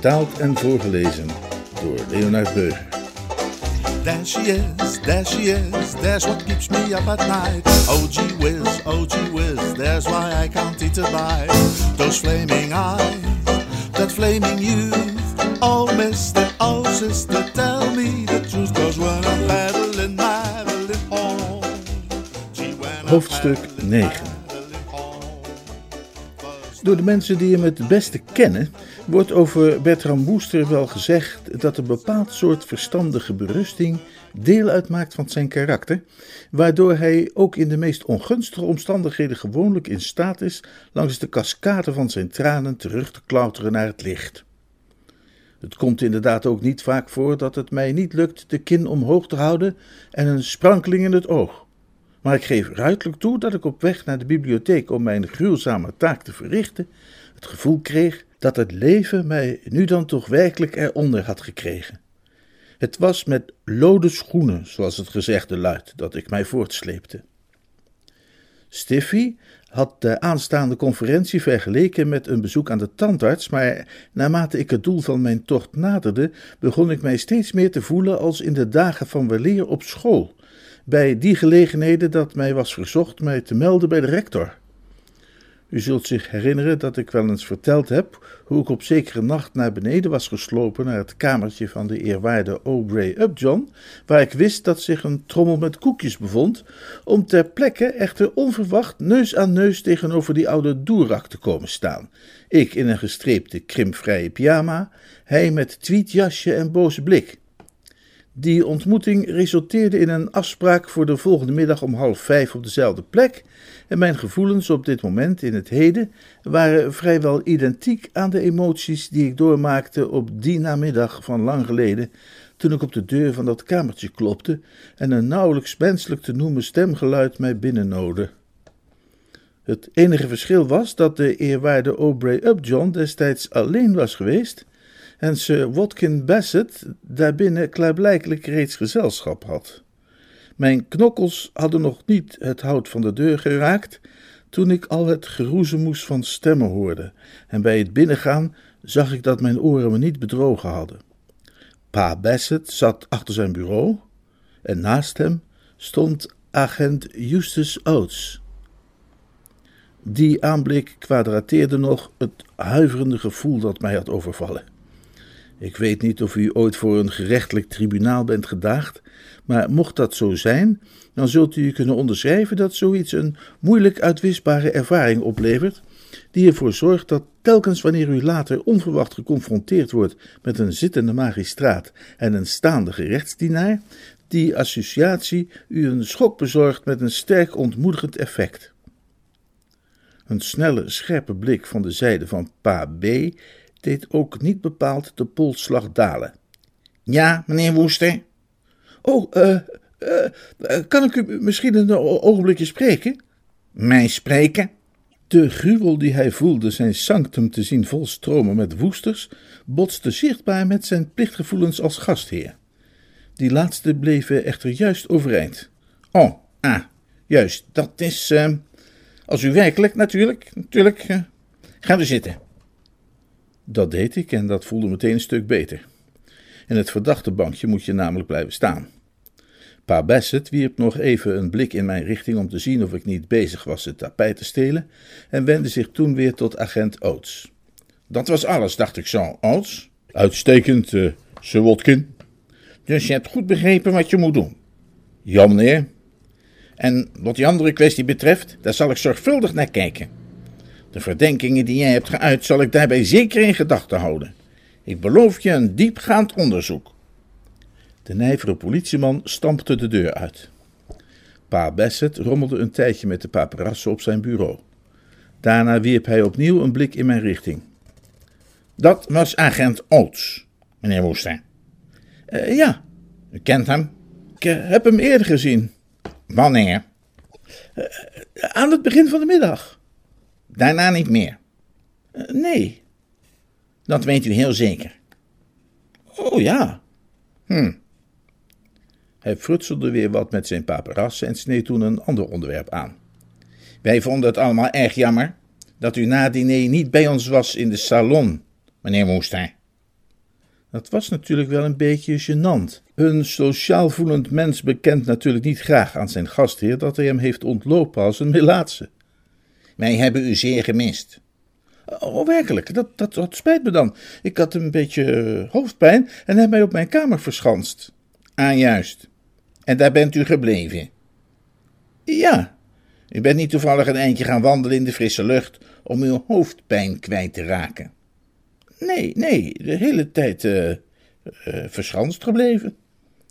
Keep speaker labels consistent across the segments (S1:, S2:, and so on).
S1: Vertaald en voorgelezen door Leonard Beuger.
S2: There she is, there she is, there's what keeps me up at night. Oh gee whiz, oh gee whiz, there's why I can't eat a bite. Those flaming eyes, that flaming youth. Oh mister, oh sister, tell me the truth. Cause when I'm. Gee, when I'm
S1: Hoofdstuk
S2: paddling,
S1: 9. Door de mensen die hem het beste kennen, wordt over Bertram Woester wel gezegd dat een bepaald soort verstandige berusting deel uitmaakt van zijn karakter, waardoor hij ook in de meest ongunstige omstandigheden gewoonlijk in staat is langs de cascade van zijn tranen terug te klauteren naar het licht. Het komt inderdaad ook niet vaak voor dat het mij niet lukt de kin omhoog te houden en een sprankeling in het oog. Maar ik geef ruidelijk toe dat ik op weg naar de bibliotheek om mijn gruwzame taak te verrichten, het gevoel kreeg dat het leven mij nu dan toch werkelijk eronder had gekregen. Het was met lode schoenen, zoals het gezegde luidt, dat ik mij voortsleepte. Stiffy had de aanstaande conferentie vergeleken met een bezoek aan de tandarts, maar naarmate ik het doel van mijn tocht naderde, begon ik mij steeds meer te voelen als in de dagen van weleer op school, bij die gelegenheden dat mij was verzocht mij te melden bij de rector. U zult zich herinneren dat ik wel eens verteld heb hoe ik op zekere nacht naar beneden was geslopen naar het kamertje van de eerwaarde Aubrey Upjohn, waar ik wist dat zich een trommel met koekjes bevond, om ter plekke echter onverwacht neus aan neus tegenover die oude doerak te komen staan. Ik in een gestreepte krimpvrije pyjama, hij met tweetjasje en boze blik. Die ontmoeting resulteerde in een afspraak voor de volgende middag om half vijf op dezelfde plek. En mijn gevoelens op dit moment in het heden waren vrijwel identiek aan de emoties die ik doormaakte op die namiddag van lang geleden, toen ik op de deur van dat kamertje klopte en een nauwelijks menselijk te noemen stemgeluid mij binnennoodde. Het enige verschil was dat de eerwaarde Aubrey Upjohn destijds alleen was geweest en Sir Watkin Bassett daarbinnen klaarblijkelijk reeds gezelschap had. Mijn knokkels hadden nog niet het hout van de deur geraakt toen ik al het geroezemoes van stemmen hoorde, en bij het binnengaan zag ik dat mijn oren me niet bedrogen hadden. Pa Bassett zat achter zijn bureau en naast hem stond agent Eustace Oates. Die aanblik kwadrateerde nog het huiverende gevoel dat mij had overvallen. Ik weet niet of u ooit voor een gerechtelijk tribunaal bent gedaagd, maar mocht dat zo zijn, dan zult u kunnen onderschrijven dat zoiets een moeilijk uitwisbare ervaring oplevert, die ervoor zorgt dat telkens wanneer u later onverwacht geconfronteerd wordt met een zittende magistraat en een staande gerechtsdienaar, die associatie u een schok bezorgt met een sterk ontmoedigend effect. Een snelle, scherpe blik van de zijde van pa B deed ook niet bepaald de polsslag dalen. Ja, meneer Woester? Oh, eh, eh, kan ik u misschien een ogenblikje spreken? Mij spreken? De gruwel die hij voelde zijn sanctum te zien volstromen met woesters, botste zichtbaar met zijn plichtgevoelens als gastheer. Die laatste bleven echter juist overeind. Oh, ah, juist, dat is, eh, als u werkelijk, natuurlijk, natuurlijk, eh, gaan we zitten. Dat deed ik en dat voelde meteen een stuk beter. In het verdachte bankje moet je namelijk blijven staan. Pa Bassett wierp nog even een blik in mijn richting om te zien of ik niet bezig was het tapijt te stelen en wendde zich toen weer tot agent Oates. Dat was alles, dacht ik zo, Oates. Uitstekend, eh, Sir Watkin. Dus je hebt goed begrepen wat je moet doen. Ja, meneer. En wat die andere kwestie betreft, daar zal ik zorgvuldig naar kijken. De verdenkingen die jij hebt geuit, zal ik daarbij zeker in gedachten houden. Ik beloof je een diepgaand onderzoek. De nijvere politieman stampte de deur uit. Pa Bassett rommelde een tijdje met de paparassen op zijn bureau. Daarna wierp hij opnieuw een blik in mijn richting.
S3: Dat was agent Oates, meneer Woester.
S1: Uh, ja.
S3: U kent hem?
S1: Ik uh, heb hem eerder gezien.
S3: Wanneer?
S1: Uh, aan het begin van de middag.
S3: Daarna niet meer?
S1: nee.
S3: Dat weet u heel zeker?
S1: Oh ja.
S3: Hm.
S1: Hij frutselde weer wat met zijn paparas en sneed toen een ander onderwerp aan.
S3: Wij vonden het allemaal erg jammer dat u na het diner niet bij ons was in de salon, meneer Woester.
S1: Dat was natuurlijk wel een beetje gênant. Een sociaal voelend mens bekent natuurlijk niet graag aan zijn gastheer dat hij hem heeft ontlopen als een melaatse.
S3: Wij hebben u zeer gemist.
S1: Oh, werkelijk, dat, dat, spijt me dan. Ik had een beetje hoofdpijn en heb mij op mijn kamer verschanst.
S3: Ah, juist. En daar bent u gebleven?
S1: Ja.
S3: U bent niet toevallig een eindje gaan wandelen in de frisse lucht om uw hoofdpijn kwijt te raken?
S1: Nee, nee, de hele tijd uh, verschanst gebleven.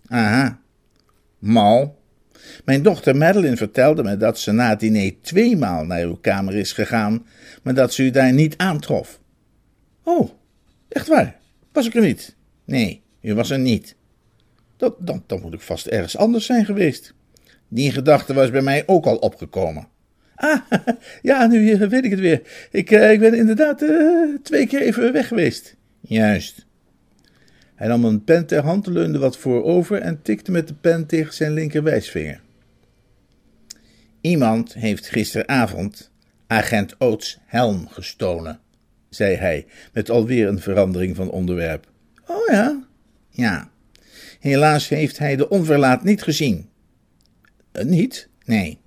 S3: Aha, mal. Mijn dochter Madeline vertelde me dat ze na het diner tweemaal naar uw kamer is gegaan, maar dat ze u daar niet aantrof.
S1: Oh, echt waar? Was ik er niet?
S3: Nee, u was er niet.
S1: Dat, dan, dan moet ik vast ergens anders zijn geweest.
S3: Die gedachte was bij mij ook al opgekomen.
S1: Ah, ja, nu weet ik het weer. Ik, uh, ik ben inderdaad uh, twee keer even weg geweest.
S3: Juist.
S1: Hij nam een pen ter hand, leunde wat voorover en tikte met de pen tegen zijn linkerwijsvinger.
S3: Iemand heeft gisteravond agent Oates helm gestolen, zei hij, met alweer een verandering van onderwerp.
S1: Oh ja?
S3: Ja. Helaas heeft hij de onverlaat niet gezien.
S1: Uh, niet?
S3: Nee.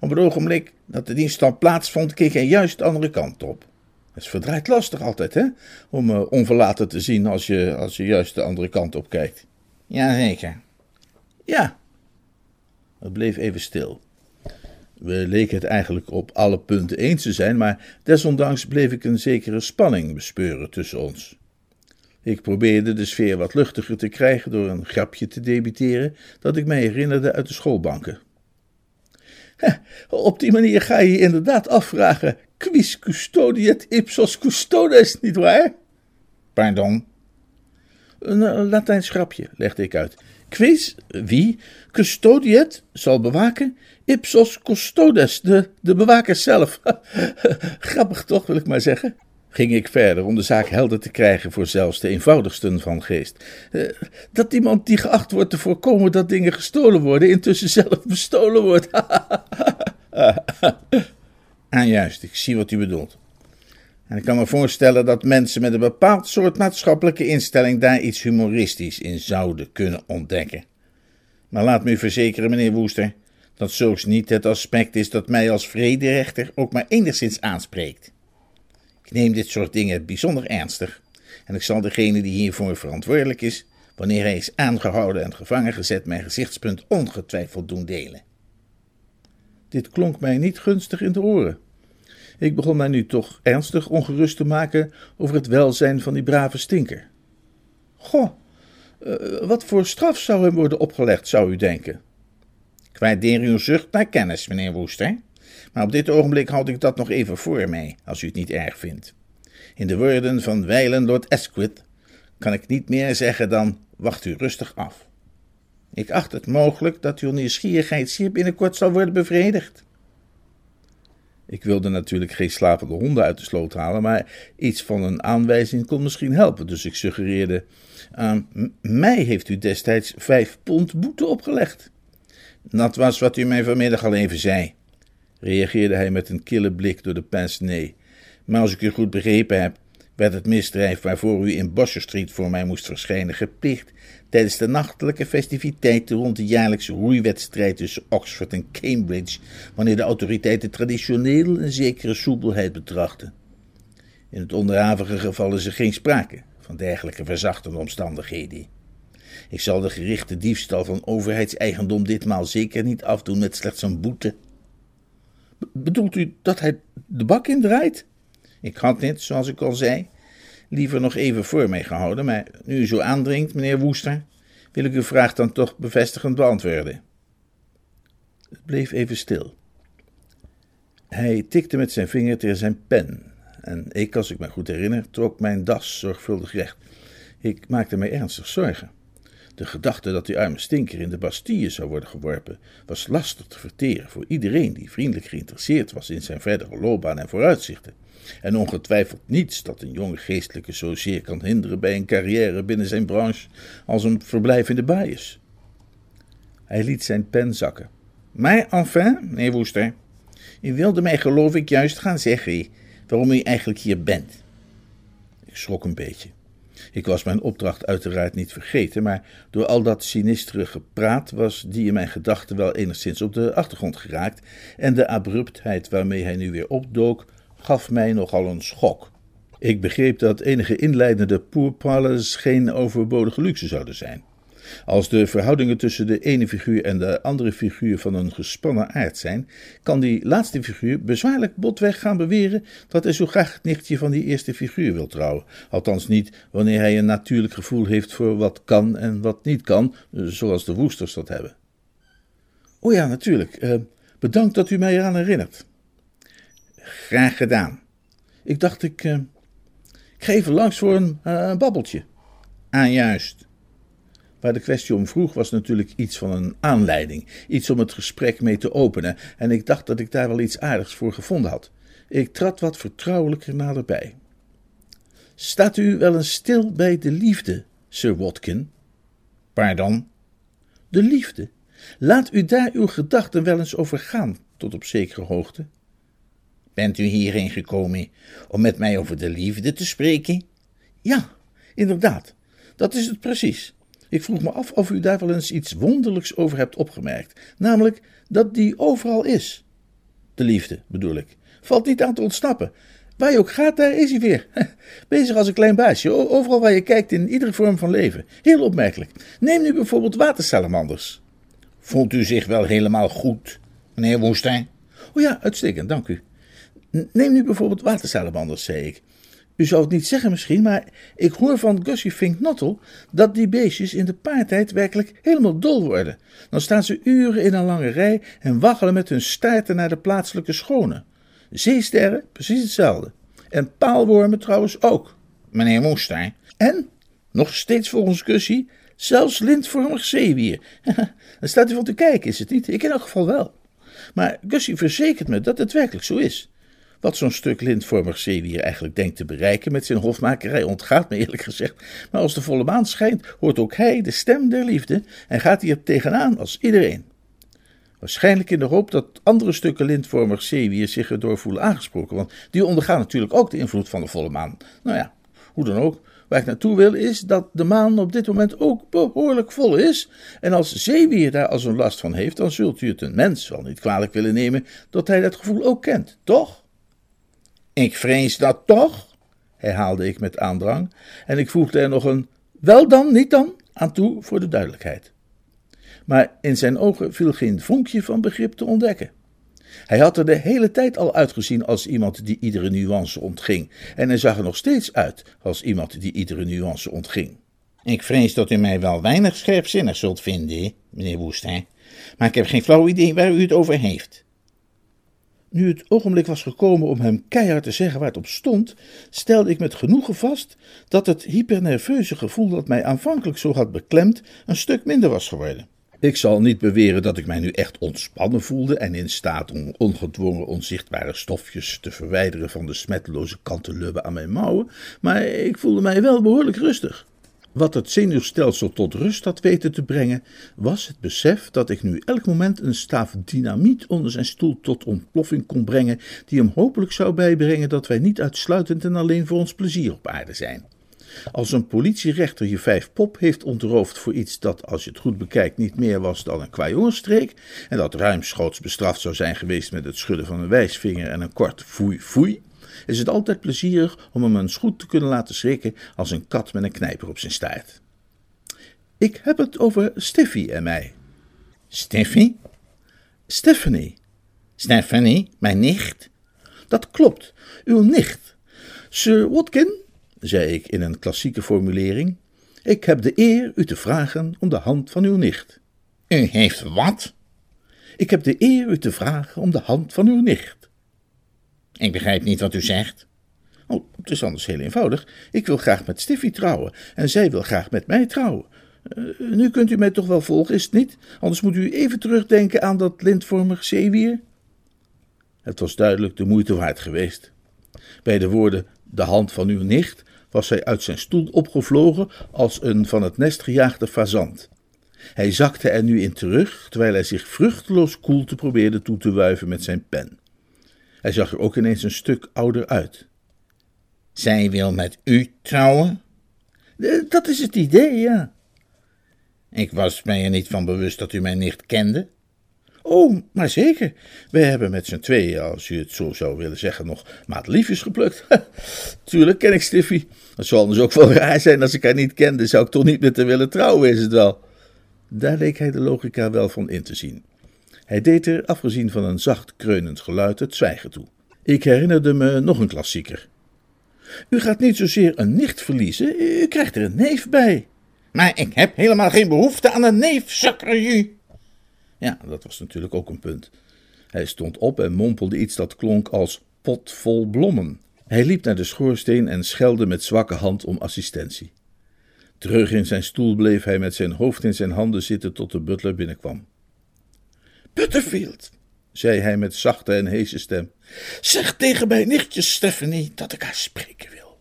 S3: Op het ogenblik dat de diefstal plaatsvond, keek hij juist de andere kant op.
S1: Het is verdraaid lastig altijd, hè? Om uh, onverlaten te zien als je, als je juist de andere kant op kijkt.
S3: Jazeker.
S1: Ja. Het bleef even stil. We leken het eigenlijk op alle punten eens te zijn, maar desondanks bleef ik een zekere spanning bespeuren tussen ons. Ik probeerde de sfeer wat luchtiger te krijgen door een grapje te debiteren dat ik mij herinnerde uit de schoolbanken. Op die manier ga je je inderdaad afvragen: quis custodiet ipsos custodes, nietwaar?
S3: Pardon?
S1: Een Latijns grapje, legde ik uit. Quis, wie, custodiet, zal bewaken, ipsos custodes, de, de bewaker zelf. Grappig toch, wil ik maar zeggen ging ik verder om de zaak helder te krijgen voor zelfs de eenvoudigsten van geest. Uh, dat iemand die geacht wordt te voorkomen dat dingen gestolen worden, intussen zelf bestolen wordt.
S3: ah, juist, ik zie wat u bedoelt. En ik kan me voorstellen dat mensen met een bepaald soort maatschappelijke instelling daar iets humoristisch in zouden kunnen ontdekken. Maar laat me u verzekeren, meneer Woester, dat zulks niet het aspect is dat mij als vrederechter ook maar enigszins aanspreekt. Ik neem dit soort dingen bijzonder ernstig en ik zal degene die hiervoor verantwoordelijk is, wanneer hij is aangehouden en gevangen gezet, mijn gezichtspunt ongetwijfeld doen delen.
S1: Dit klonk mij niet gunstig in de oren. Ik begon mij nu toch ernstig ongerust te maken over het welzijn van die brave stinker. Goh, uh, wat voor straf zou hem worden opgelegd, zou u denken?
S3: Ik waardeer uw zucht naar kennis, meneer Woester. Maar op dit ogenblik houd ik dat nog even voor mij, als u het niet erg vindt. In de woorden van wijlen Lord Esquith kan ik niet meer zeggen dan: wacht u rustig af. Ik acht het mogelijk dat uw nieuwsgierigheid zeer binnenkort zal worden bevredigd.
S1: Ik wilde natuurlijk geen slapende honden uit de sloot halen, maar iets van een aanwijzing kon misschien helpen, dus ik suggereerde: uh, Mij heeft u destijds vijf pond boete opgelegd.
S3: Dat was wat u mij vanmiddag al even zei
S1: reageerde hij met een kille blik door de pince
S3: Maar als ik u goed begrepen heb, werd het misdrijf waarvoor u in Bosher Street voor mij moest verschijnen geplicht tijdens de nachtelijke festiviteiten rond de jaarlijkse roeiwedstrijd tussen Oxford en Cambridge, wanneer de autoriteiten traditioneel een zekere soepelheid betrachten. In het onderhavige geval is er geen sprake van dergelijke verzachtende omstandigheden. Ik zal de gerichte diefstal van overheidseigendom ditmaal zeker niet afdoen met slechts een boete
S1: Bedoelt u dat hij de bak indraait?
S3: Ik had dit, zoals ik al zei, liever nog even voor mij gehouden, maar nu u zo aandringt, meneer Woester, wil ik uw vraag dan toch bevestigend beantwoorden.
S1: Het bleef even stil. Hij tikte met zijn vinger tegen zijn pen en ik, als ik me goed herinner, trok mijn das zorgvuldig recht. Ik maakte mij ernstig zorgen. De gedachte dat die arme stinker in de Bastille zou worden geworpen, was lastig te verteren voor iedereen die vriendelijk geïnteresseerd was in zijn verdere loopbaan en vooruitzichten. En ongetwijfeld niets dat een jonge geestelijke zozeer kan hinderen bij een carrière binnen zijn branche als een verblijf in de baaiers. Hij liet zijn pen zakken. Maar enfin, meneer Woester, u wilde mij geloof ik juist gaan zeggen waarom u eigenlijk hier bent. Ik schrok een beetje. Ik was mijn opdracht uiteraard niet vergeten, maar door al dat sinistere gepraat was die in mijn gedachten wel enigszins op de achtergrond geraakt, en de abruptheid waarmee hij nu weer opdook, gaf mij nogal een schok. Ik begreep dat enige inleidende pourparlers geen overbodige luxe zouden zijn. Als de verhoudingen tussen de ene figuur en de andere figuur van een gespannen aard zijn, kan die laatste figuur bezwaarlijk botweg gaan beweren dat hij zo graag het nichtje van die eerste figuur wil trouwen. Althans niet wanneer hij een natuurlijk gevoel heeft voor wat kan en wat niet kan, zoals de woesters dat hebben. O ja, natuurlijk. Uh, bedankt dat u mij eraan herinnert.
S3: Graag gedaan.
S1: Ik dacht, ik, uh, ik ga even langs voor een uh, babbeltje.
S3: Ah, juist.
S1: Waar de kwestie om vroeg was natuurlijk iets van een aanleiding, iets om het gesprek mee te openen, en ik dacht dat ik daar wel iets aardigs voor gevonden had. Ik trad wat vertrouwelijker naderbij. Staat u wel eens stil bij de liefde, Sir Watkin?
S3: Pardon?
S1: De liefde. Laat u daar uw gedachten wel eens over gaan, tot op zekere hoogte.
S3: Bent u hierheen gekomen om met mij over de liefde te spreken?
S1: Ja, inderdaad. Dat is het precies. Ik vroeg me af of u daar wel eens iets wonderlijks over hebt opgemerkt, namelijk dat die overal is. De liefde, bedoel ik. Valt niet aan te ontsnappen. Waar je ook gaat, daar is hij weer. Bezig als een klein baasje, overal waar je kijkt in iedere vorm van leven. Heel opmerkelijk. Neem nu bijvoorbeeld watersalamanders.
S3: Voelt u zich wel helemaal goed, meneer Woestijn?
S1: Oh ja, uitstekend, dank u. Neem nu bijvoorbeeld watersalamanders, zei ik. U zou het niet zeggen misschien, maar ik hoor van Gussie Fink Nottel dat die beestjes in de paartijd werkelijk helemaal dol worden. Dan staan ze uren in een lange rij en waggelen met hun staarten naar de plaatselijke schone. Zeesterren, precies hetzelfde. En paalwormen trouwens ook.
S3: Meneer Moestijn.
S1: En, nog steeds volgens Gussie, zelfs lintvormig zeewier. Dan staat u van te kijken, is het niet? Ik in elk geval wel. Maar Gussie verzekert me dat het werkelijk zo is. Wat zo'n stuk lintvormig zeewier eigenlijk denkt te bereiken met zijn hofmakerij ontgaat me eerlijk gezegd. Maar als de volle maan schijnt, hoort ook hij de stem der liefde en gaat hij er tegenaan als iedereen. Waarschijnlijk in de hoop dat andere stukken lintvormig zeewier zich erdoor voelen aangesproken, want die ondergaan natuurlijk ook de invloed van de volle maan. Nou ja, hoe dan ook. Waar ik naartoe wil is dat de maan op dit moment ook behoorlijk vol is. En als zeewier daar als een last van heeft, dan zult u het een mens wel niet kwalijk willen nemen dat hij dat gevoel ook kent, toch?
S3: Ik vrees dat toch, herhaalde ik met aandrang,
S1: en ik voegde er nog een wel dan, niet dan aan toe voor de duidelijkheid. Maar in zijn ogen viel geen vonkje van begrip te ontdekken. Hij had er de hele tijd al uitgezien als iemand die iedere nuance ontging, en hij zag er nog steeds uit als iemand die iedere nuance ontging.
S3: Ik vrees dat u mij wel weinig scherpzinnig zult vinden, meneer Woestijn, maar ik heb geen flauw idee waar u het over heeft.
S1: Nu het ogenblik was gekomen om hem keihard te zeggen waar het op stond, stelde ik met genoegen vast dat het hypernerveuze gevoel dat mij aanvankelijk zo had beklemd een stuk minder was geworden. Ik zal niet beweren dat ik mij nu echt ontspannen voelde en in staat om ongedwongen onzichtbare stofjes te verwijderen van de smetteloze kantelubben aan mijn mouwen, maar ik voelde mij wel behoorlijk rustig. Wat het zenuwstelsel tot rust had weten te brengen, was het besef dat ik nu elk moment een staaf dynamiet onder zijn stoel tot ontploffing kon brengen, die hem hopelijk zou bijbrengen dat wij niet uitsluitend en alleen voor ons plezier op aarde zijn. Als een politierechter je vijf pop heeft ontroofd voor iets dat, als je het goed bekijkt, niet meer was dan een kwajongenstreek, en dat ruimschoots bestraft zou zijn geweest met het schudden van een wijsvinger en een kort foei foei, is het altijd plezierig om hem eens goed te kunnen laten schrikken als een kat met een knijper op zijn staart. Ik heb het over Stiffy en mij.
S3: Stiffy?
S1: Stephanie.
S3: Stephanie, mijn nicht?
S1: Dat klopt, uw nicht. Sir Watkin, zei ik in een klassieke formulering, ik heb de eer u te vragen om de hand van uw nicht.
S3: U heeft wat?
S1: Ik heb de eer u te vragen om de hand van uw nicht.
S3: Ik begrijp niet wat u zegt.
S1: Oh, het is anders heel eenvoudig. Ik wil graag met Stiffy trouwen en zij wil graag met mij trouwen. Eh, nu kunt u mij toch wel volgen, is het niet? Anders moet u even terugdenken aan dat lintvormig zeewier. Het was duidelijk de moeite waard geweest. Bij de woorden de hand van uw nicht was hij uit zijn stoel opgevlogen als een van het nest gejaagde fazant. Hij zakte er nu in terug, terwijl hij zich vruchteloos koelte probeerde toe te wuiven met zijn pen. Hij zag er ook ineens een stuk ouder uit.
S3: Zij wil met u trouwen?
S1: Dat is het idee, ja.
S3: Ik was mij er niet van bewust dat u mijn nicht kende.
S1: Oh, maar zeker. Wij hebben met z'n tweeën, als u het zo zou willen zeggen, nog maatliefjes geplukt. Tuurlijk ken ik Stiffy. Het zou anders ook wel raar zijn als ik haar niet kende. Zou ik toch niet met haar willen trouwen, is het wel. Daar leek hij de logica wel van in te zien. Hij deed er, afgezien van een zacht kreunend geluid, het zwijgen toe. Ik herinnerde me nog een klassieker. U gaat niet zozeer een nicht verliezen, u krijgt er een neef bij.
S3: Maar ik heb helemaal geen behoefte aan een neef, sakkerju.
S1: Ja, dat was natuurlijk ook een punt. Hij stond op en mompelde iets dat klonk als pot vol blommen. Hij liep naar de schoorsteen en schelde met zwakke hand om assistentie. Terug in zijn stoel bleef hij met zijn hoofd in zijn handen zitten tot de butler binnenkwam. Butterfield, zei hij met zachte en heese stem, zeg tegen mijn nichtje Stephanie dat ik haar spreken wil.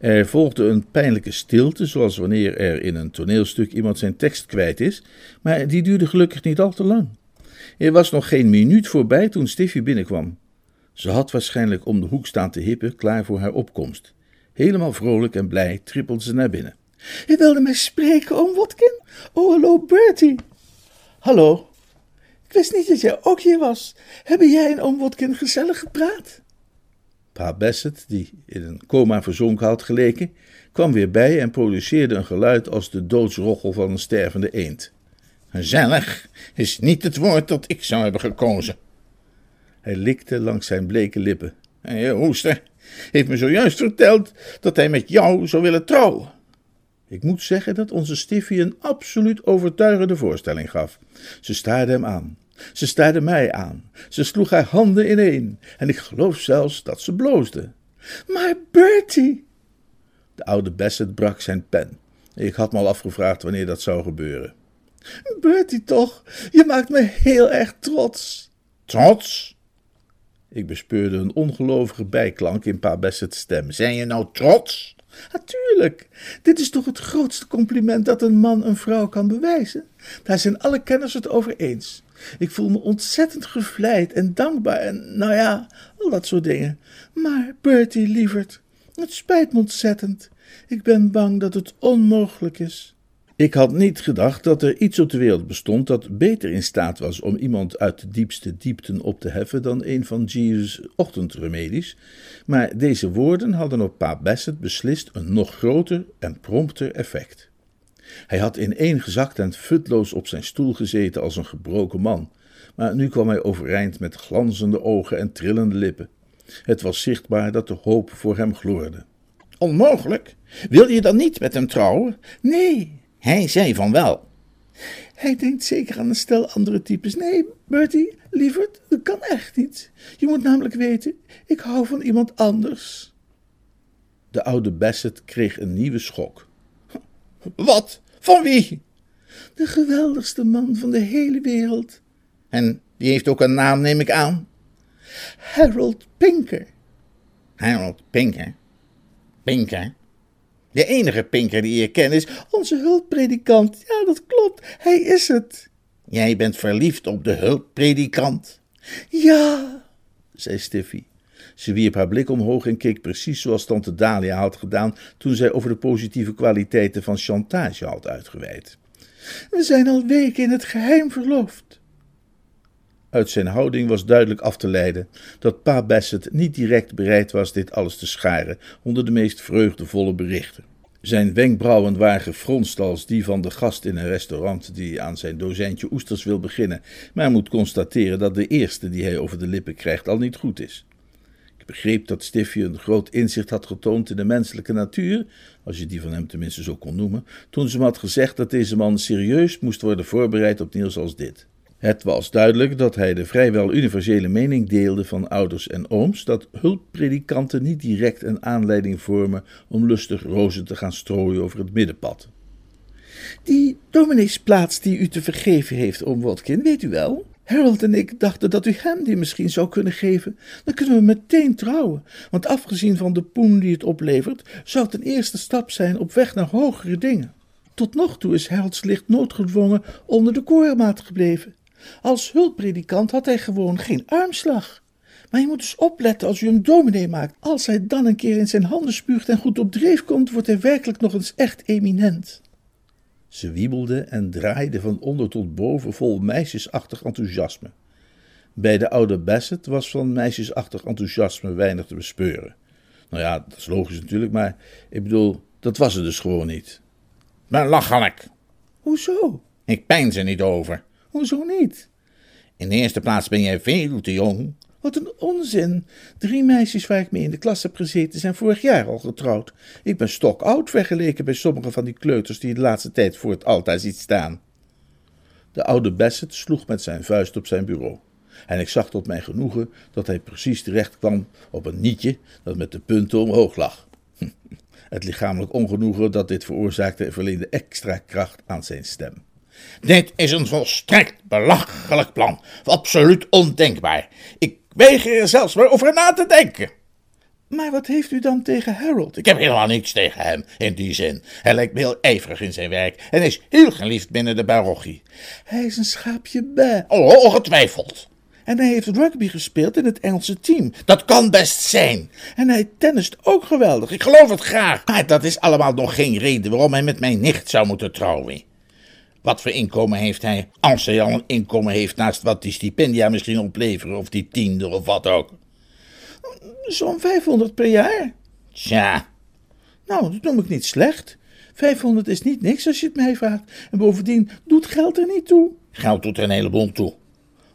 S1: Er volgde een pijnlijke stilte, zoals wanneer er in een toneelstuk iemand zijn tekst kwijt is, maar die duurde gelukkig niet al te lang. Er was nog geen minuut voorbij toen Stiffy binnenkwam. Ze had waarschijnlijk om de hoek staan te hippen, klaar voor haar opkomst. Helemaal vrolijk en blij trippelde ze naar binnen. Je wilde mij spreken, oom Watkin? Oh, hallo, Bertie. Hallo. Ik wist niet dat jij ook hier was. Hebben jij en oom Watkin gezellig gepraat? Pa Bassett, die in een coma verzonken had geleken, kwam weer bij en produceerde een geluid als de doodsrochel van een stervende eend.
S3: Gezellig is niet het woord dat ik zou hebben gekozen.
S1: Hij likte langs zijn bleke lippen.
S3: En je hoester heeft me zojuist verteld dat hij met jou zou willen trouwen.
S1: Ik moet zeggen dat onze Stiffy een absoluut overtuigende voorstelling gaf. Ze staarde hem aan. Ze staarde mij aan. Ze sloeg haar handen ineen. En ik geloof zelfs dat ze bloosde. Maar Bertie! De oude Bassett brak zijn pen. Ik had me al afgevraagd wanneer dat zou gebeuren. Bertie toch, je maakt me heel erg trots.
S3: Trots?
S1: Ik bespeurde een ongelovige bijklank in Pa Bassett's stem.
S3: Zijn je nou trots?
S1: Natuurlijk. Dit is toch het grootste compliment dat een man een vrouw kan bewijzen? Daar zijn alle kenners het over eens. Ik voel me ontzettend gevleid en dankbaar en nou ja, al dat soort dingen. Maar, Bertie, lieverd, het spijt me ontzettend. Ik ben bang dat het onmogelijk is. Ik had niet gedacht dat er iets op de wereld bestond dat beter in staat was om iemand uit de diepste diepten op te heffen dan een van Jeeves' ochtendremedies, maar deze woorden hadden op Pa Bassett beslist een nog groter en prompter effect. Hij had ineengezakt en futloos op zijn stoel gezeten als een gebroken man, maar nu kwam hij overeind met glanzende ogen en trillende lippen. Het was zichtbaar dat de hoop voor hem gloorde.
S3: Onmogelijk? Wil je dan niet met hem trouwen?
S1: Nee,
S3: hij zei van wel.
S1: Hij denkt zeker aan een stel andere types. Nee, Bertie, lieverd, dat kan echt niet. Je moet namelijk weten, ik hou van iemand anders. De oude Bassett kreeg een nieuwe schok.
S3: Wat? Van wie?
S1: De geweldigste man van de hele wereld.
S3: En die heeft ook een naam, neem ik aan.
S1: Harold Pinker.
S3: Harold Pinker? Pinker? De enige Pinker die je kent is
S1: onze hulppredikant. Ja, dat klopt. Hij is het.
S3: Jij bent verliefd op de hulppredikant?
S1: Ja, zei Stiffy. Ze wierp haar blik omhoog en keek precies zoals tante Dalia had gedaan toen zij over de positieve kwaliteiten van chantage had uitgeweid. We zijn al weken in het geheim verloofd. Uit zijn houding was duidelijk af te leiden dat pa Bassett niet direct bereid was dit alles te scharen onder de meest vreugdevolle berichten. Zijn wenkbrauwen waren gefronst als die van de gast in een restaurant die aan zijn dozijntje oesters wil beginnen, maar moet constateren dat de eerste die hij over de lippen krijgt al niet goed is. Begreep dat Stiffy een groot inzicht had getoond in de menselijke natuur, als je die van hem tenminste zo kon noemen, toen ze hem had gezegd dat deze man serieus moest worden voorbereid op nieuws als dit. Het was duidelijk dat hij de vrijwel universele mening deelde van ouders en ooms dat hulppredikanten niet direct een aanleiding vormen om lustig rozen te gaan strooien over het middenpad. Die domineesplaats die u te vergeven heeft, oom Watkin, weet u wel? Harold en ik dachten dat u hem die misschien zou kunnen geven. Dan kunnen we meteen trouwen. Want afgezien van de poen die het oplevert, zou het een eerste stap zijn op weg naar hogere dingen. Tot nog toe is Harold's licht noodgedwongen onder de koormaat gebleven. Als hulppredikant had hij gewoon geen armslag. Maar je moet dus opletten als u een dominee maakt. Als hij dan een keer in zijn handen spuugt en goed op dreef komt, wordt hij werkelijk nog eens echt eminent. Ze wiebelde en draaide van onder tot boven vol meisjesachtig enthousiasme. Bij de oude Bassett was van meisjesachtig enthousiasme weinig te bespeuren. Nou ja, dat is logisch natuurlijk, maar ik bedoel, dat was het dus gewoon niet.
S3: Maar lachelijk.
S1: Hoezo?
S3: Ik pijn ze niet over.
S1: Hoezo niet?
S3: In de eerste plaats ben jij veel te jong.
S1: Wat een onzin. Drie meisjes waar ik mee in de klas heb gezeten zijn vorig jaar al getrouwd. Ik ben stokoud vergeleken bij sommige van die kleuters die de laatste tijd voor het altaar ziet staan. De oude Bassett sloeg met zijn vuist op zijn bureau. En ik zag tot mijn genoegen dat hij precies terecht kwam op een nietje dat met de punten omhoog lag. Het lichamelijk ongenoegen dat dit veroorzaakte verleende extra kracht aan zijn stem.
S3: Dit is een volstrekt belachelijk plan. Absoluut ondenkbaar. Ik weiger er zelfs maar over na te denken.
S1: Maar wat heeft u dan tegen Harold?
S3: Ik heb helemaal niets tegen hem in die zin. Hij lijkt me heel ijverig in zijn werk en is heel geliefd binnen de parochie.
S1: Hij is een schaapje bij.
S3: Oh, ongetwijfeld.
S1: En hij heeft rugby gespeeld in het Engelse team.
S3: Dat kan best zijn.
S1: En hij tennist ook geweldig.
S3: Ik geloof het graag. Maar dat is allemaal nog geen reden waarom hij met mijn nicht zou moeten trouwen. Wat voor inkomen heeft hij? Als hij al een inkomen heeft naast wat die stipendia misschien opleveren, of die tiende of wat ook.
S1: Zo'n 500 per jaar.
S3: Tja.
S1: Nou, dat noem ik niet slecht. 500 is niet niks als je het mij vraagt. En bovendien doet geld er niet toe.
S3: Geld doet er een heleboel toe.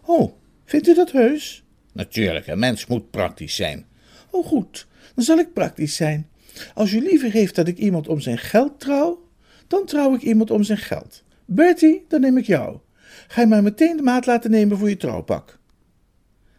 S1: Oh, vindt u dat heus?
S3: Natuurlijk, een mens moet praktisch zijn.
S1: Oh, goed. Dan zal ik praktisch zijn. Als u liever heeft dat ik iemand om zijn geld trouw, dan trouw ik iemand om zijn geld. Bertie, dan neem ik jou. Ga je maar meteen de maat laten nemen voor je trouwpak.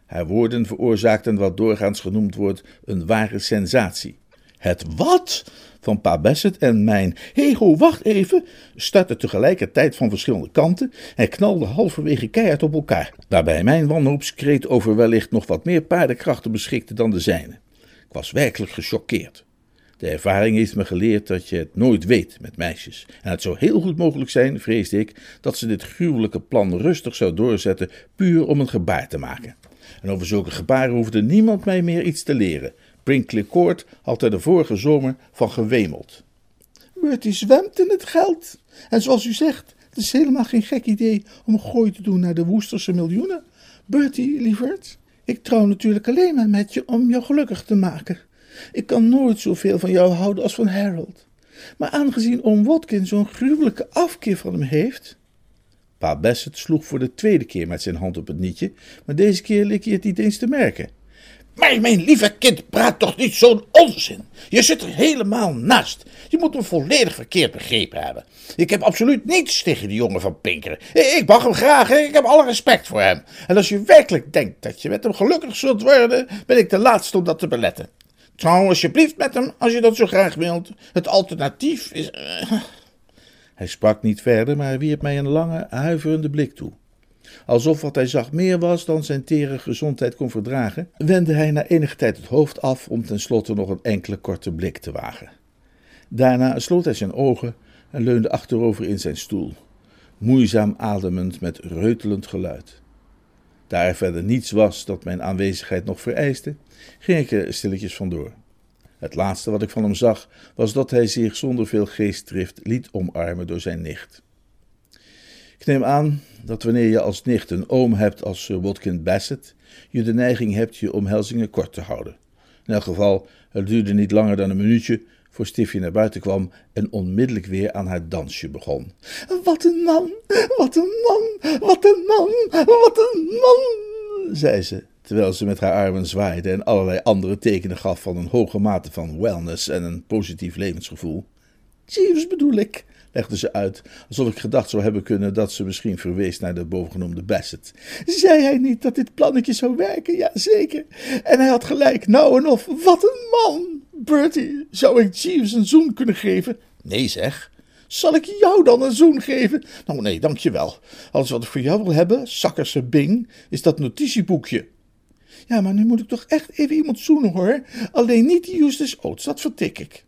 S1: Haar woorden veroorzaakten wat doorgaans genoemd wordt een ware sensatie. Het wat van Pa Bassett en mijn Hego, wacht even, startte tegelijkertijd van verschillende kanten en knalde halverwege keihard op elkaar, waarbij mijn wanhoopskreet over wellicht nog wat meer paardenkrachten beschikte dan de zijne. Ik was werkelijk gechoqueerd. De ervaring heeft me geleerd dat je het nooit weet met meisjes. En het zou heel goed mogelijk zijn, vreesde ik, dat ze dit gruwelijke plan rustig zou doorzetten, puur om een gebaar te maken. En over zulke gebaren hoefde niemand mij meer iets te leren. Brinkley Court had er de vorige zomer van gewemeld. Bertie zwemt in het geld. En zoals u zegt, het is helemaal geen gek idee om gooi te doen naar de Woesterse miljoenen. Bertie, lieverd, ik trouw natuurlijk alleen maar met je om jou gelukkig te maken. Ik kan nooit zoveel van jou houden als van Harold. Maar aangezien oom Watkin zo'n gruwelijke afkeer van hem heeft. Pa Bassett sloeg voor de tweede keer met zijn hand op het nietje, maar deze keer leek hij het niet eens te merken.
S3: Maar mijn lieve kind, praat toch niet zo'n onzin. Je zit er helemaal naast. Je moet hem volledig verkeerd begrepen hebben. Ik heb absoluut niets tegen die jongen van Pinkeren. Ik mag hem graag, ik heb alle respect voor hem. En als je werkelijk denkt dat je met hem gelukkig zult worden, ben ik de laatste om dat te beletten. Trouw alsjeblieft met hem, als je dat zo graag wilt. Het alternatief is... Uh...
S1: Hij sprak niet verder, maar wierp mij een lange, huiverende blik toe. Alsof wat hij zag meer was dan zijn tere gezondheid kon verdragen, wendde hij na enige tijd het hoofd af om tenslotte nog een enkele korte blik te wagen. Daarna sloot hij zijn ogen en leunde achterover in zijn stoel, moeizaam ademend met reutelend geluid. Daar er verder niets was dat mijn aanwezigheid nog vereiste, ging ik er stilletjes vandoor. Het laatste wat ik van hem zag was dat hij zich zonder veel geestdrift liet omarmen door zijn nicht. Ik neem aan dat wanneer je als nicht een oom hebt als Sir Watkin Bassett, je de neiging hebt je omhelzingen kort te houden. In elk geval, het duurde niet langer dan een minuutje voor Stiffy naar buiten kwam en onmiddellijk weer aan haar dansje begon. Wat een man, wat een man, wat een man, wat een man, zei ze, terwijl ze met haar armen zwaaide en allerlei andere tekenen gaf van een hoge mate van wellness en een positief levensgevoel. Jeeves bedoel ik, legde ze uit, alsof ik gedacht zou hebben kunnen dat ze misschien verwees naar de bovengenoemde Bassett. Zei hij niet dat dit plannetje zou werken? Ja, zeker. En hij had gelijk, nou en of, wat een man! Bertie, zou ik Jeeves een zoen kunnen geven? Nee, zeg. Zal ik jou dan een zoen geven? Nou, nee, dankjewel. Alles wat ik voor jou wil hebben, zakkerse bing, is dat notitieboekje. Ja, maar nu moet ik toch echt even iemand zoenen hoor. Alleen niet die Justus Oates, dat vertik ik.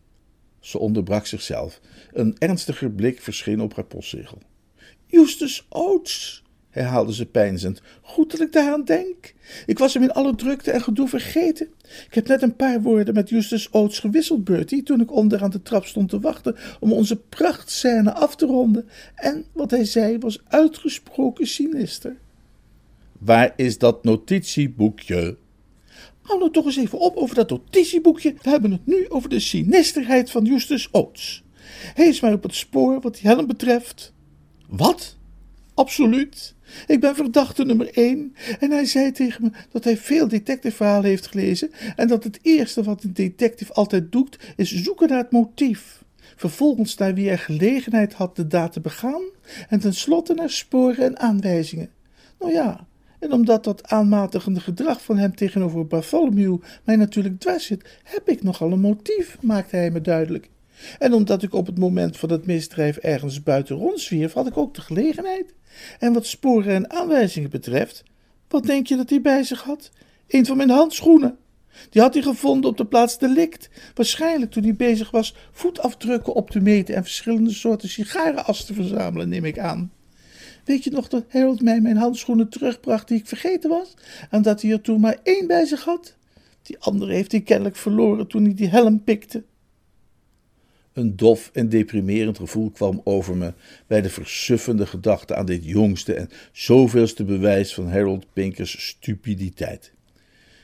S1: Ze onderbrak zichzelf. Een ernstiger blik verscheen op haar postzegel. Justus Oates, herhaalde ze peinzend. Goed dat ik daaraan denk. Ik was hem in alle drukte en gedoe vergeten. Ik heb net een paar woorden met Justus Oates gewisseld, Bertie, toen ik onder aan de trap stond te wachten om onze prachtscène af te ronden. En wat hij zei was uitgesproken sinister.
S3: Waar is dat notitieboekje?
S1: Hou nou toch eens even op over dat notitieboekje. We hebben het nu over de sinisterheid van Justus Oates. Hij is mij op het spoor wat die helm betreft. Wat? Absoluut. Ik ben verdachte nummer één. En hij zei tegen me dat hij veel detectiveverhalen heeft gelezen en dat het eerste wat een detective altijd doet is zoeken naar het motief. Vervolgens naar wie er gelegenheid had de daad te begaan en tenslotte naar sporen en aanwijzingen. Nou ja, en omdat dat aanmatigende gedrag van hem tegenover Bartholomew mij natuurlijk dwars zit, heb ik nogal een motief, maakte hij me duidelijk. En omdat ik op het moment van het misdrijf ergens buiten rondzwierf, had ik ook de gelegenheid. En wat sporen en aanwijzingen betreft, wat denk je dat hij bij zich had? Een van mijn handschoenen. Die had hij gevonden op de plaats delict. Waarschijnlijk toen hij bezig was voetafdrukken op te meten en verschillende soorten sigarenas te verzamelen, neem ik aan. Weet je nog dat Harold mij mijn handschoenen terugbracht die ik vergeten was? En dat hij er toen maar één bij zich had? Die andere heeft hij kennelijk verloren toen hij die helm pikte. Een dof en deprimerend gevoel kwam over me bij de versuffende gedachte aan dit jongste en zoveelste bewijs van Harold Pinkers stupiditeit.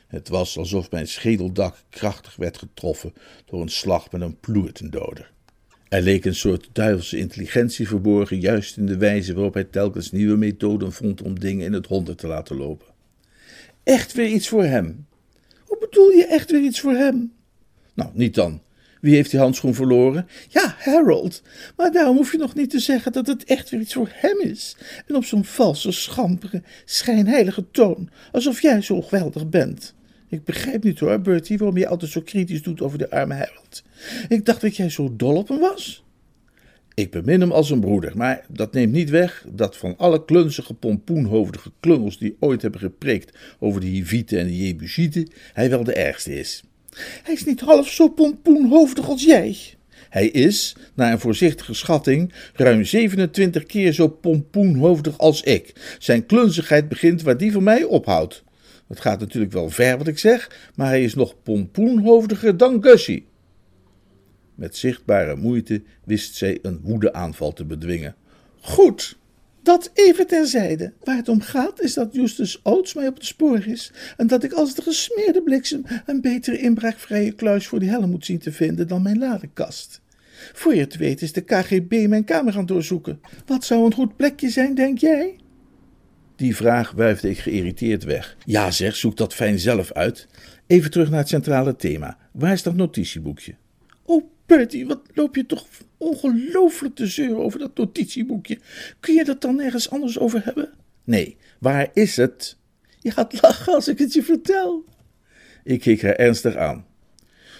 S1: Het was alsof mijn schedeldak krachtig werd getroffen door een slag met een ploertendoder. Er leek een soort duivelse intelligentie verborgen, juist in de wijze waarop hij telkens nieuwe methoden vond om dingen in het honderd te laten lopen. Echt weer iets voor hem. Hoe bedoel je echt weer iets voor hem? Nou, niet dan. Wie heeft die handschoen verloren? Ja, Harold. Maar daarom hoef je nog niet te zeggen dat het echt weer iets voor hem is. En op zo'n valse, schampere, schijnheilige toon, alsof jij zo geweldig bent. Ik begrijp niet hoor, Bertie, waarom je altijd zo kritisch doet over de arme Harold. Ik dacht dat jij zo dol op hem was. Ik bemin hem als een broeder, maar dat neemt niet weg dat van alle klunzige, pompoenhoofdige klungels die ooit hebben gepreekt over de Hivieten en de Jebusieten, hij wel de ergste is. Hij is niet half zo pompoenhoofdig als jij. Hij is, naar een voorzichtige schatting, ruim 27 keer zo pompoenhoofdig als ik. Zijn klunzigheid begint waar die van mij ophoudt. Het gaat natuurlijk wel ver wat ik zeg, maar hij is nog pompoenhoofdiger dan Gussie. Met zichtbare moeite wist zij een woedeaanval te bedwingen. Goed, dat even terzijde. Waar het om gaat is dat Justus Oates mij op het spoor is en dat ik als de gesmeerde bliksem een betere inbraakvrije kluis voor die helm moet zien te vinden dan mijn ladekast. Voor je het weet is de KGB mijn kamer gaan doorzoeken. Wat zou een goed plekje zijn, denk jij? Die vraag wuifde ik geïrriteerd weg. Ja, zeg, zoek dat fijn zelf uit. Even terug naar het centrale thema. Waar is dat notitieboekje? Oh, Bertie, wat loop je toch ongelooflijk te zeuren over dat notitieboekje. Kun je dat dan ergens anders over hebben? Nee, waar is het? Je gaat lachen als ik het je vertel. Ik keek haar ernstig aan.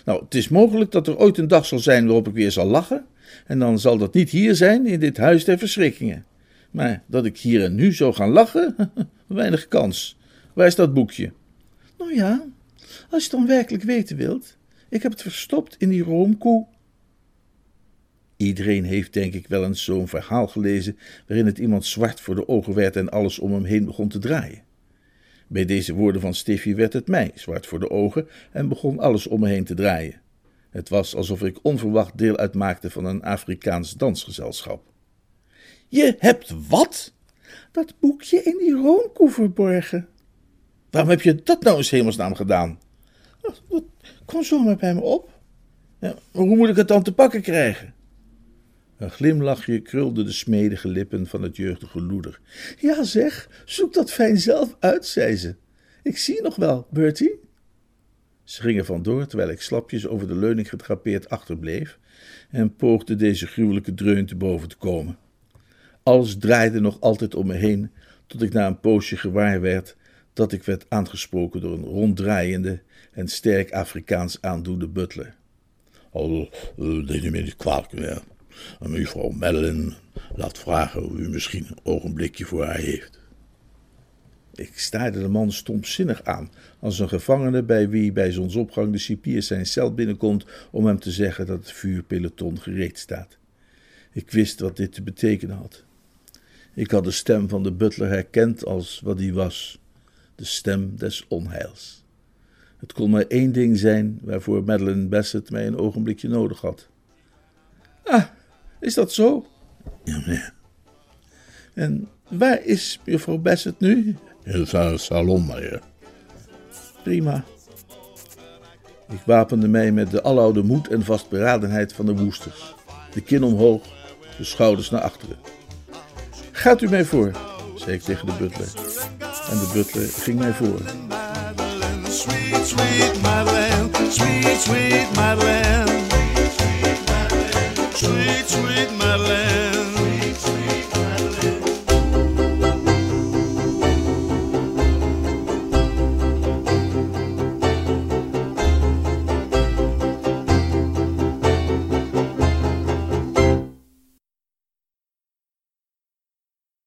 S1: Nou, het is mogelijk dat er ooit een dag zal zijn waarop ik weer zal lachen. En dan zal dat niet hier zijn, in dit huis der verschrikkingen. Maar dat ik hier en nu zou gaan lachen, weinig kans. Waar is dat boekje? Nou ja, als je het dan werkelijk weten wilt. Ik heb het verstopt in die roomkoe. Iedereen heeft denk ik wel eens zo'n verhaal gelezen waarin het iemand zwart voor de ogen werd en alles om hem heen begon te draaien. Bij deze woorden van Stiffy werd het mij zwart voor de ogen en begon alles om me heen te draaien. Het was alsof ik onverwacht deel uitmaakte van een Afrikaans dansgezelschap. Je hebt wat? Dat boekje in die roomkoe verborgen. Waarom heb je dat nou in hemelsnaam gedaan? Dat kwam zomaar bij me op. Ja, maar hoe moet ik het dan te pakken krijgen? Een glimlachje krulde de smedige lippen van het jeugdige loeder. Ja, zeg, zoek dat fijn zelf uit, zei ze. Ik zie je nog wel, Bertie. Ze gingen vandoor terwijl ik slapjes over de leuning getrapeerd achterbleef en poogde deze gruwelijke dreun te boven te komen. Alles draaide nog altijd om me heen, tot ik na een poosje gewaar werd dat ik werd aangesproken door een ronddraaiende en sterk Afrikaans aandoende butler.
S3: Oh, uh, neem me niet kwalijk meer. Mevrouw Madeline laat vragen of u misschien een ogenblikje voor haar heeft.
S1: Ik staarde de man stomzinnig aan, als een gevangene bij wie bij zonsopgang de cipier zijn cel binnenkomt om hem te zeggen dat het vuurpeloton gereed staat. Ik wist wat dit te betekenen had. Ik had de stem van de butler herkend als wat die was: de stem des onheils. Het kon maar één ding zijn waarvoor Madeline Bassett mij een ogenblikje nodig had. Ah, is dat zo?
S3: Ja, meneer.
S1: En waar is juffrouw Bassett nu?
S3: In het salon, meneer.
S1: Prima. Ik wapende mij met de aloude moed en vastberadenheid van de woesters. De kin omhoog, de schouders naar achteren. Gaat u mij voor, zei ik tegen de butler. En de butler ging mij voor.
S2: Sweet, sweet Madeleine, sweet, sweet Madeleine, sweet, sweet Madeleine.